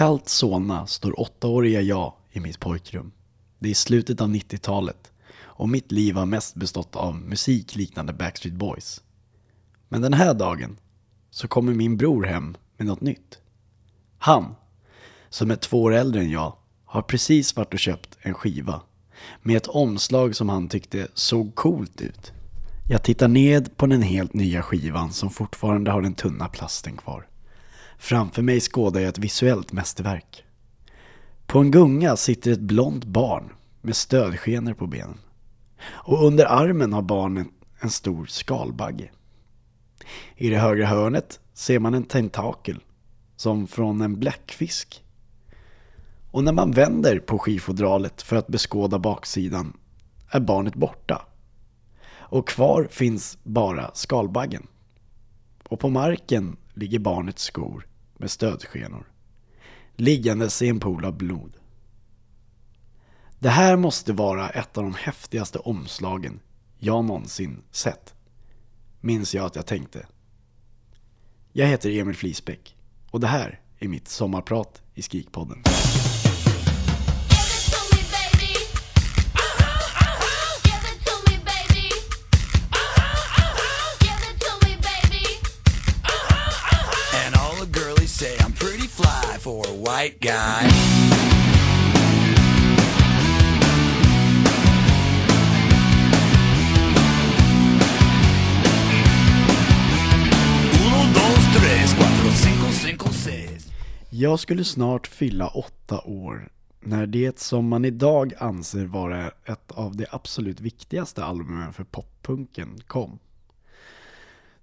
kallt Solna står åttaåriga jag i mitt pojkrum. Det är slutet av 90-talet och mitt liv har mest bestått av musik liknande Backstreet Boys. Men den här dagen så kommer min bror hem med något nytt. Han, som är två år äldre än jag, har precis varit och köpt en skiva med ett omslag som han tyckte såg coolt ut. Jag tittar ned på den helt nya skivan som fortfarande har den tunna plasten kvar. Framför mig skådar jag ett visuellt mästerverk. På en gunga sitter ett blont barn med stödskenor på benen. Och under armen har barnet en stor skalbagge. I det högra hörnet ser man en tentakel, som från en bläckfisk. Och när man vänder på skifodralet för att beskåda baksidan är barnet borta. Och kvar finns bara skalbaggen. Och på marken ligger barnets skor med stödskenor. Liggandes i en pool av blod. Det här måste vara ett av de häftigaste omslagen jag någonsin sett. Minns jag att jag tänkte. Jag heter Emil Flisbäck och det här är mitt sommarprat i Skrikpodden. White guy. Jag skulle snart fylla åtta år när det som man idag anser vara ett av de absolut viktigaste albumen för poppunken kom.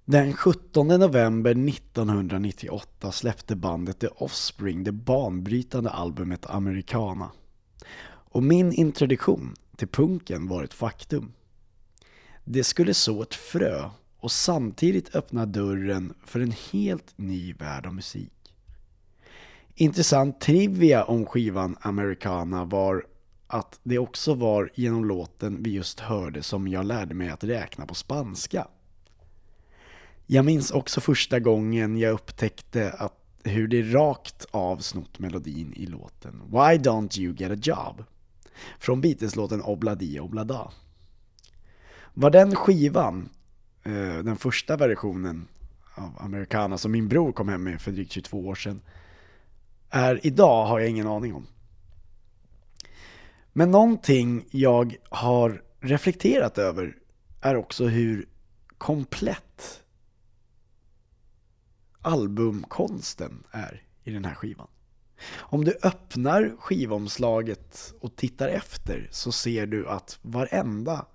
Den 17 november 1998 släppte bandet The Offspring det banbrytande albumet Americana. Och min introduktion till punken var ett faktum. Det skulle så ett frö och samtidigt öppna dörren för en helt ny värld av musik. Intressant trivia om skivan Americana var att det också var genom låten vi just hörde som jag lärde mig att räkna på spanska. Jag minns också första gången jag upptäckte att hur det rakt av snott melodin i låten Why Don't You Get A Job? Från Beatles-låten Obladi Oblada. Var den skivan, eh, den första versionen av Americana som min bror kom hem med för drygt 22 år sedan, är idag har jag ingen aning om. Men någonting jag har reflekterat över är också hur komplett albumkonsten är i den här skivan. Om du öppnar skivomslaget och tittar efter så ser du att varenda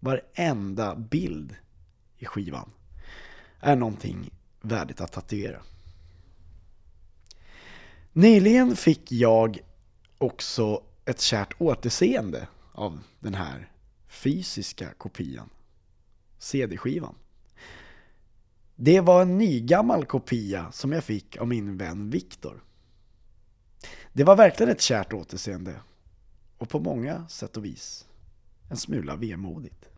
varenda bild i skivan är någonting värdigt att tatuera. Nyligen fick jag också ett kärt återseende av den här fysiska kopian, CD-skivan. Det var en nygammal kopia som jag fick av min vän Viktor. Det var verkligen ett kärt återseende och på många sätt och vis en smula vemodigt.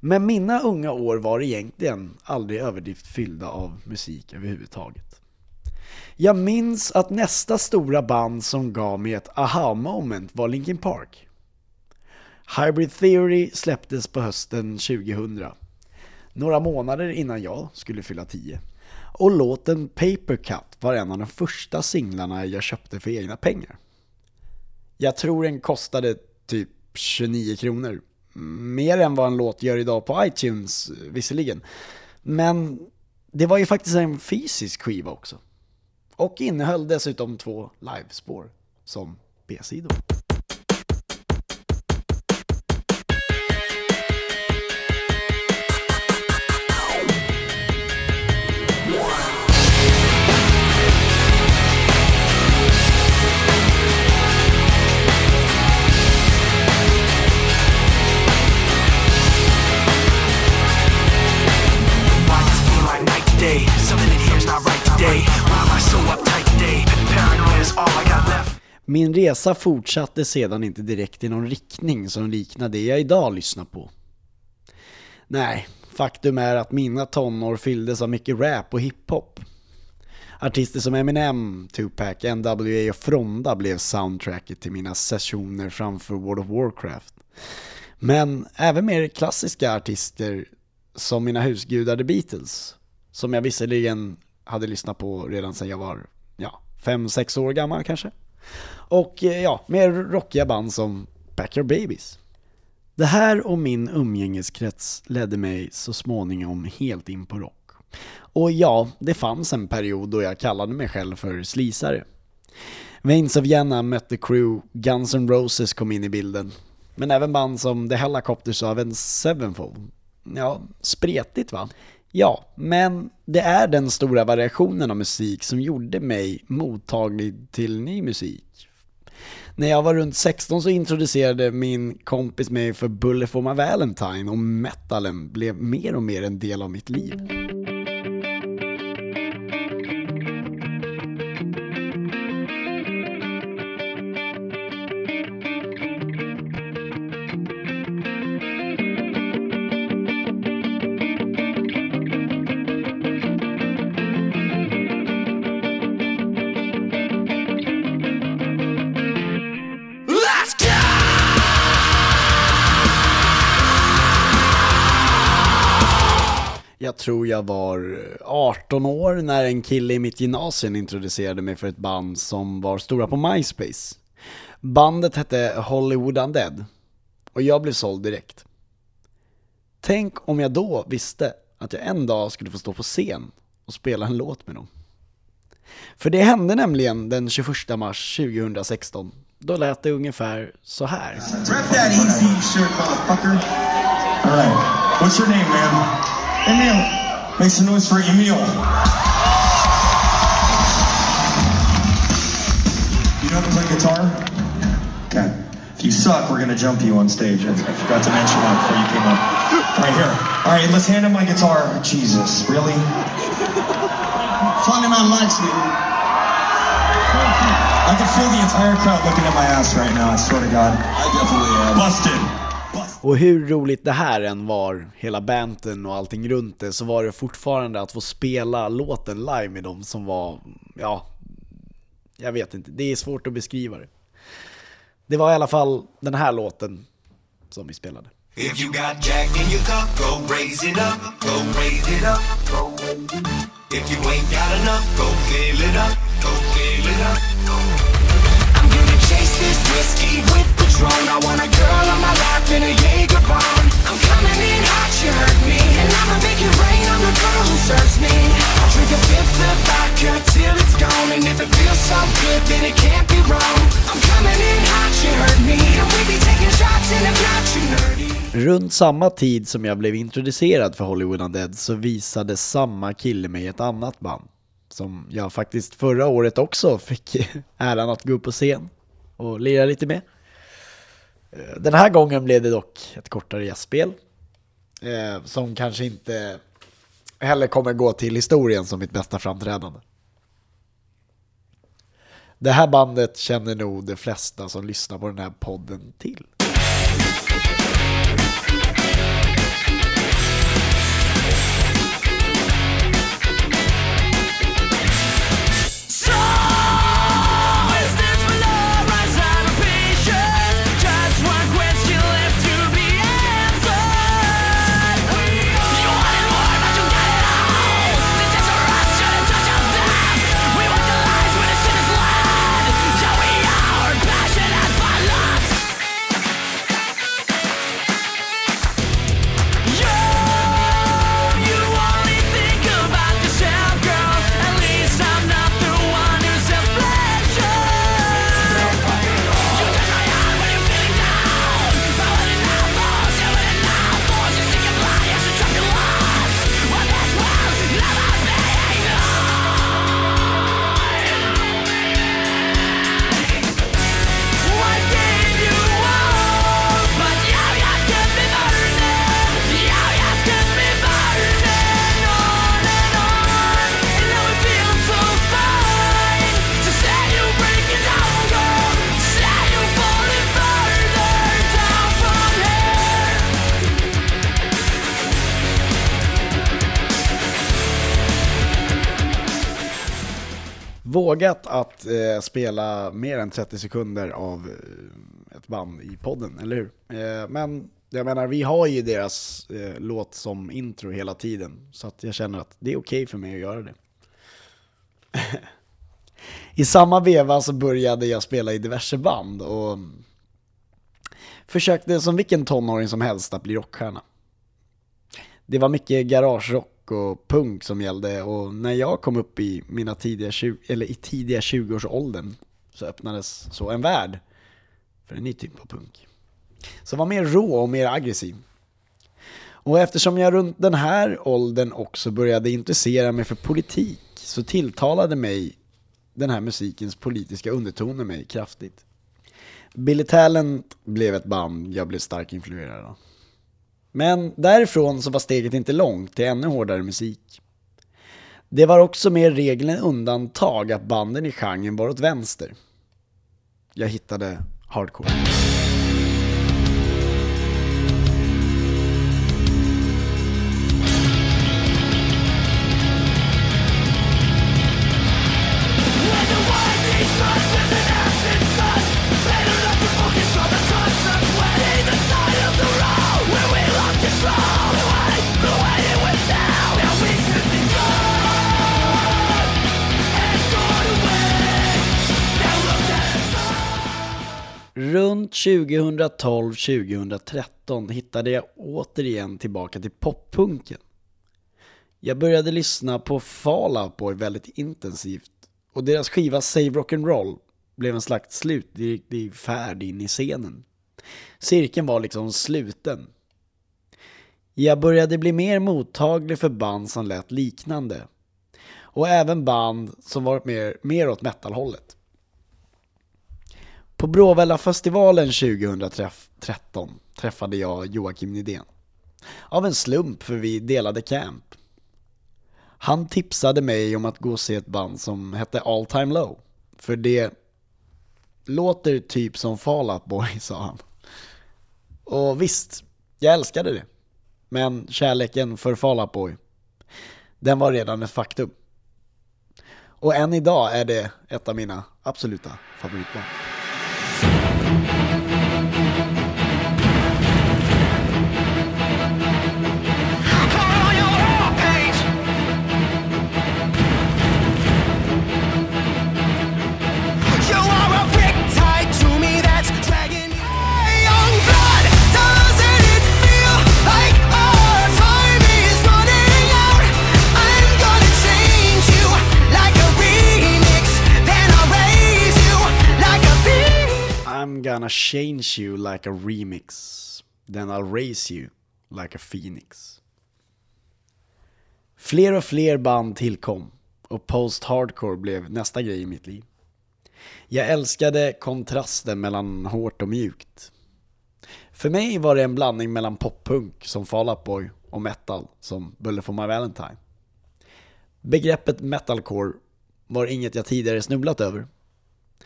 Men mina unga år var egentligen aldrig överdrift fyllda av musik överhuvudtaget. Jag minns att nästa stora band som gav mig ett aha-moment var Linkin Park. Hybrid Theory släpptes på hösten 2000. Några månader innan jag skulle fylla 10. Och låten Paper Cut var en av de första singlarna jag köpte för egna pengar. Jag tror den kostade typ 29 kronor. Mer än vad en låt gör idag på iTunes visserligen. Men det var ju faktiskt en fysisk skiva också. Och innehöll dessutom två livespår som B-sidor. Min resa fortsatte sedan inte direkt i någon riktning som liknar det jag idag lyssnar på. Nej, faktum är att mina tonår fylldes av mycket rap och hiphop. Artister som Eminem, Tupac, NWA och Fronda blev soundtracket till mina sessioner framför World of Warcraft. Men även mer klassiska artister som mina husgudar The Beatles, som jag visserligen hade lyssnat på redan sedan jag var, ja, fem sex år gammal kanske. Och eh, ja, mer rockiga band som Pack Your Babies. Det här och min umgängeskrets ledde mig så småningom helt in på rock. Och ja, det fanns en period då jag kallade mig själv för slisare. Veins of Vienna mötte Crew, Guns N' Roses kom in i bilden. Men även band som The Helicopters av en Sevenfold. Ja, spretigt va? Ja, men det är den stora variationen av musik som gjorde mig mottaglig till ny musik. När jag var runt 16 så introducerade min kompis mig för Bullet for my Valentine och metalen blev mer och mer en del av mitt liv. Tror jag var 18 år när en kille i mitt gymnasium introducerade mig för ett band som var stora på MySpace. Bandet hette Hollywood Undead och jag blev såld direkt. Tänk om jag då visste att jag en dag skulle få stå på scen och spela en låt med dem. För det hände nämligen den 21 mars 2016. Då lät det ungefär så här. Rep that easy, shirt motherfucker. All right. What's your name, man? Emil. Make some noise for Emil. You know how to play guitar? Okay. If you suck, we're gonna jump you on stage. I, forgot to mention that before you came up. Right here. All right, let's hand him my guitar. Jesus, really? Funny man likes me. I can feel the entire crowd looking at my ass right now. I swear to God. I definitely am. Busted. Och hur roligt det här än var, hela banten och allting runt det, så var det fortfarande att få spela låten live med dem som var, ja, jag vet inte, det är svårt att beskriva det. Det var i alla fall den här låten som vi spelade. If you got Jack in your cup, go raise it up, go raise it up, go raise it up. If you ain't got enough, go fill it up, go fill it up. I'm gonna chase this whiskey with throne I want a girl on my lap and a Jaeger bomb. I'm coming in hot, you heard me, and I'ma make it rain on the girl who serves me. I'll drink a fifth of vodka till it's gone, and if it feels so good, then it can't be wrong. I'm coming in hot, you heard me, and we be taking shots, in a not, you nerdy. Runt samma tid som jag blev introducerad för Hollywood Undead så visade samma kille mig ett annat band. Som jag faktiskt förra året också fick äran att gå upp på scen och lira lite med. Eh, den här gången blev det dock ett kortare gästspel. eh, Som kanske inte heller kommer gå till historien som mitt bästa framträdande. Det här bandet känner nog de flesta som lyssnar på den här podden till. Vågat att eh, spela mer än 30 sekunder av eh, ett band i podden, eller hur? Eh, men jag menar, vi har ju deras eh, låt som intro hela tiden, så att jag känner att det är okej för mig att göra det. I samma veva så började jag spela i diverse band och försökte som vilken tonåring som helst att bli rockstjärna. Det var mycket garagerock och punk som gällde och när jag kom upp i mina tidiga, 20, eller i tidiga 20-årsåldern så öppnades så en värld för en ny typ av punk. Som var mer rå och mer aggressiv. Och eftersom jag runt den här åldern också började intressera mig för politik så tilltalade mig den här musikens politiska undertoner mig kraftigt. Billy Talent blev ett band jag blev starkt influerad av. Men därifrån så var steget inte långt till ännu hårdare musik. Det var också mer regel än undantag att banden i genren var åt vänster. Jag hittade hardcore. Runt 2012-2013 hittade jag återigen tillbaka till poppunken. Jag började lyssna på Fall Out Boy väldigt intensivt och deras skiva Save Rock'n'Roll blev en slags slutgiltig färd in i scenen. Cirkeln var liksom sluten. Jag började bli mer mottaglig för band som lät liknande. Och även band som varit mer, mer åt metalhållet. På Bråvalla-festivalen 2013 träffade jag Joakim Nydén. Av en slump för vi delade camp. Han tipsade mig om att gå och se ett band som hette All Time Low. För det låter typ som Fall Out Boy, sa han. Och visst, jag älskade det. Men kärleken för Fall Out Boy, den var redan ett faktum. Och än idag är det ett av mina absoluta favoritband. Gonna change you like a remix. Then I'll raise you like a phoenix. Fler och fler band tillkom och post-hardcore blev nästa grej i mitt liv. Jag älskade kontrasten mellan hårt och mjukt. För mig var det en blandning mellan poppunk som Fall Out Boy och metal som Bullet for My Valentine. Begreppet metalcore var inget jag tidigare snubblat över.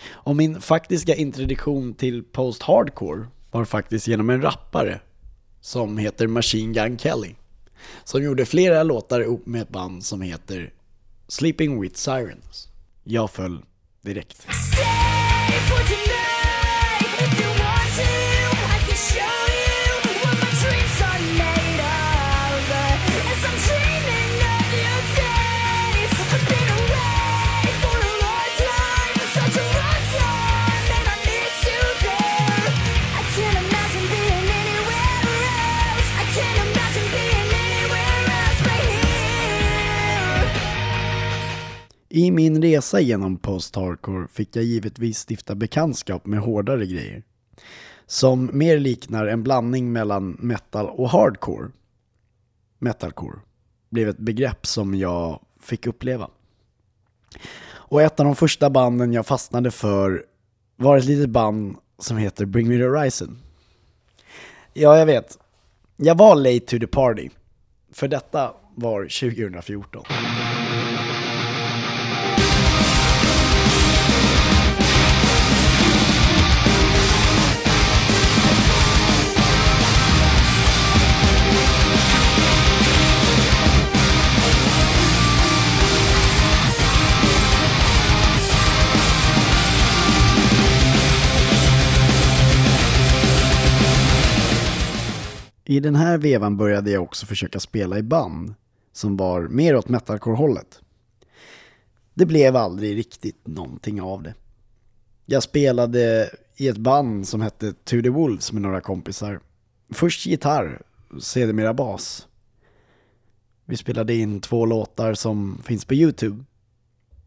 Och min faktiska introduktion till post-hardcore var faktiskt genom en rappare som heter Machine Gun Kelly. Som gjorde flera låtar ihop med ett band som heter Sleeping with Sirens. Jag föll direkt. I min resa genom post-hardcore fick jag givetvis stifta bekantskap med hårdare grejer. Som mer liknar en blandning mellan metal och hardcore. Metalcore blev ett begrepp som jag fick uppleva. Och ett av de första banden jag fastnade för var ett litet band som heter Bring Me The Horizon. Ja, jag vet. Jag var late to the party. För detta var 2014. I den här vevan började jag också försöka spela i band som var mer åt metalcore-hållet. Det blev aldrig riktigt någonting av det. Jag spelade i ett band som hette To the Wolves med några kompisar. Först gitarr, sedermera bas. Vi spelade in två låtar som finns på YouTube.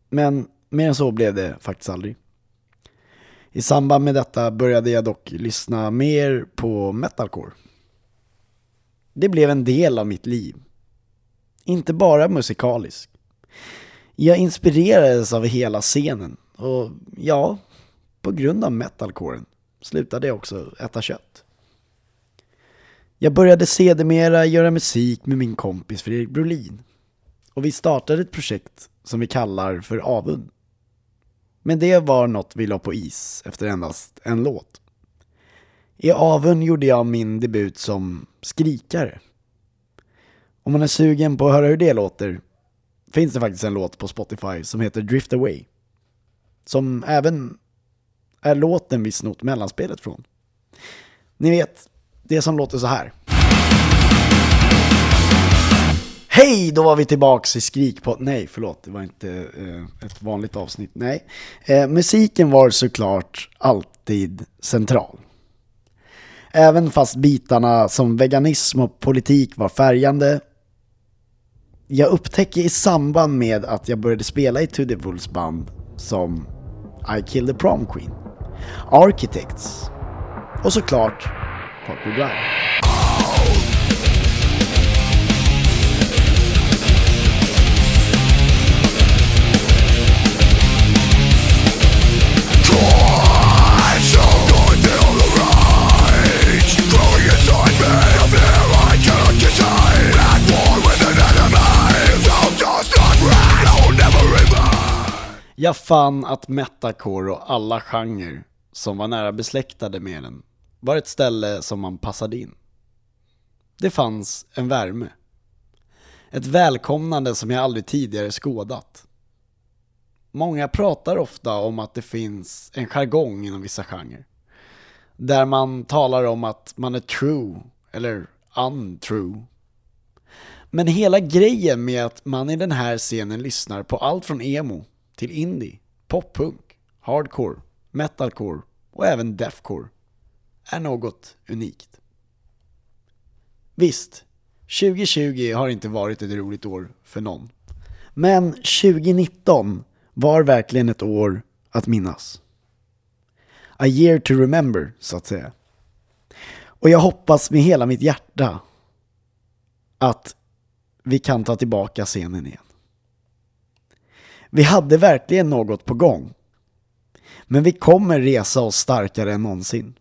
Men mer än så blev det faktiskt aldrig. I samband med detta började jag dock lyssna mer på metalcore. Det blev en del av mitt liv. Inte bara musikalisk. Jag inspirerades av hela scenen och ja, på grund av metalcoren slutade jag också äta kött. Jag började sedermera göra musik med min kompis Fredrik Brolin. Och vi startade ett projekt som vi kallar för Avund. Men det var något vi la på is efter endast en låt. I Avund gjorde jag min debut som skrikare. Om man är sugen på att höra hur det låter finns det faktiskt en låt på Spotify som heter Drift Away. Som även är låten vi snott mellanspelet från. Ni vet, det som låter så här. Hej, då var vi tillbaks i Skrikpodden. Nej, förlåt, det var inte eh, ett vanligt avsnitt. Nej. Eh, musiken var såklart alltid central. Även fast bitarna som veganism och politik var färgande. Jag upptäcker i samband med att jag började spela i Tudy Wolves band som I Killed the Prom Queen, Architects och såklart Parkway Drive. Jag fann att metacore och alla genrer som var nära besläktade med den var ett ställe som man passade in. Det fanns en värme. Ett välkomnande som jag aldrig tidigare skådat. Många pratar ofta om att det finns en jargong inom vissa genrer. Där man talar om att man är true eller untrue. Men hela grejen med att man i den här scenen lyssnar på allt från emo till indie, poppunk, hardcore, metalcore och även deathcore är något unikt. Visst, 2020 har inte varit ett roligt år för någon. Men 2019 var verkligen ett år att minnas. A year to remember, så att säga. Och jag hoppas med hela mitt hjärta att vi kan ta tillbaka scenen igen. Vi hade verkligen något på gång. Men vi kommer resa oss starkare än någonsin.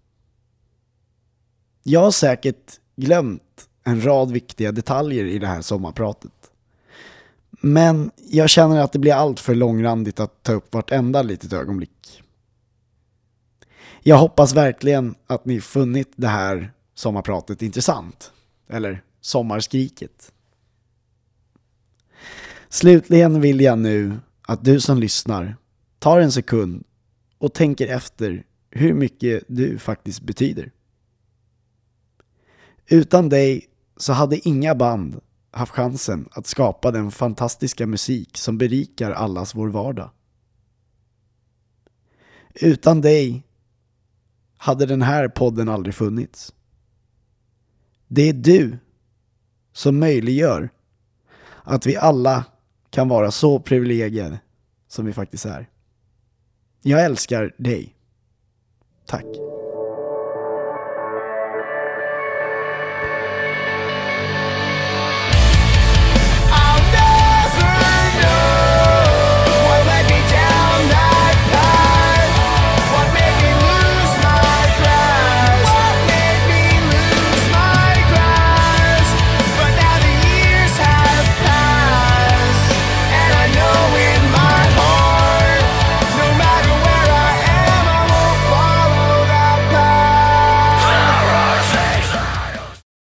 Jag har säkert glömt en rad viktiga detaljer i det här sommarpratet. Men jag känner att det blir allt för långrandigt att ta upp vartenda litet ögonblick. Jag hoppas verkligen att ni funnit det här sommarpratet intressant. Eller sommarskriket. Slutligen vill jag nu att du som lyssnar tar en sekund och tänker efter hur mycket du faktiskt betyder. Utan dig så hade inga band haft chansen att skapa den fantastiska musik som berikar allas vår vardag. Utan dig hade den här podden aldrig funnits. Det är du som möjliggör att vi alla kan vara så privilegierade som vi faktiskt är. Jag älskar dig. Tack.